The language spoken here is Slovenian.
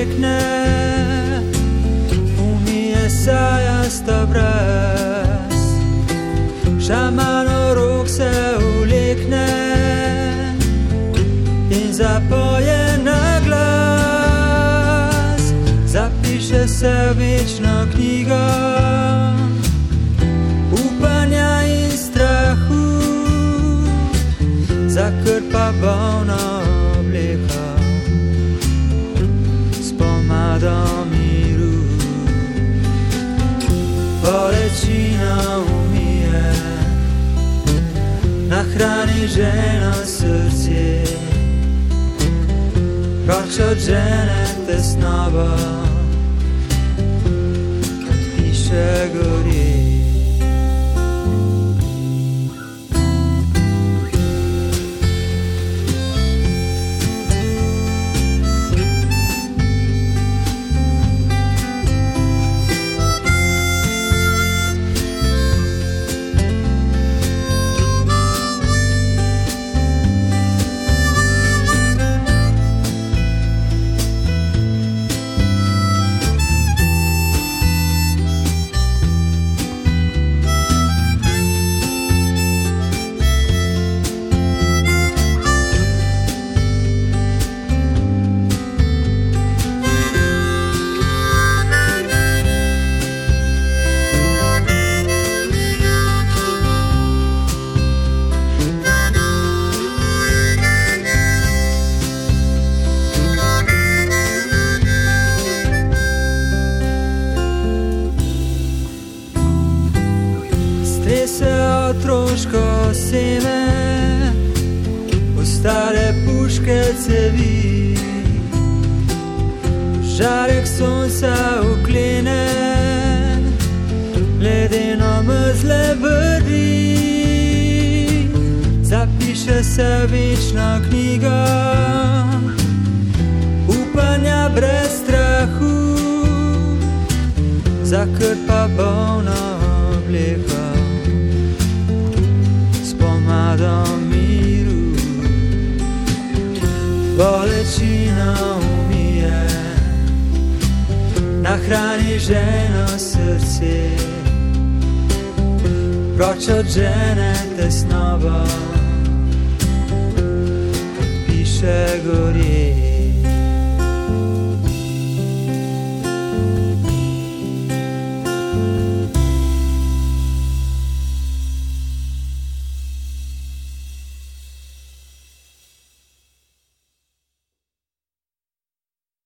ulekne, umije sajasta brez, šamano rok se ulekne in zapoje na glas, zapiše se večna knjiga. In strahu, zakrpa bolno ada miru Poleci na umije Nahrani žena srce Proč od žene te snova Piše gorije otroško seme, v stare puške cevi. Žarek sonca uklene, ledeno mrzle vrvi. Zapiše se večna knjiga, upanja brez strahu, zakrpa bolna obleka bolečina umije, nahrani ženo srce, proč od žene tesnoba, piše gori.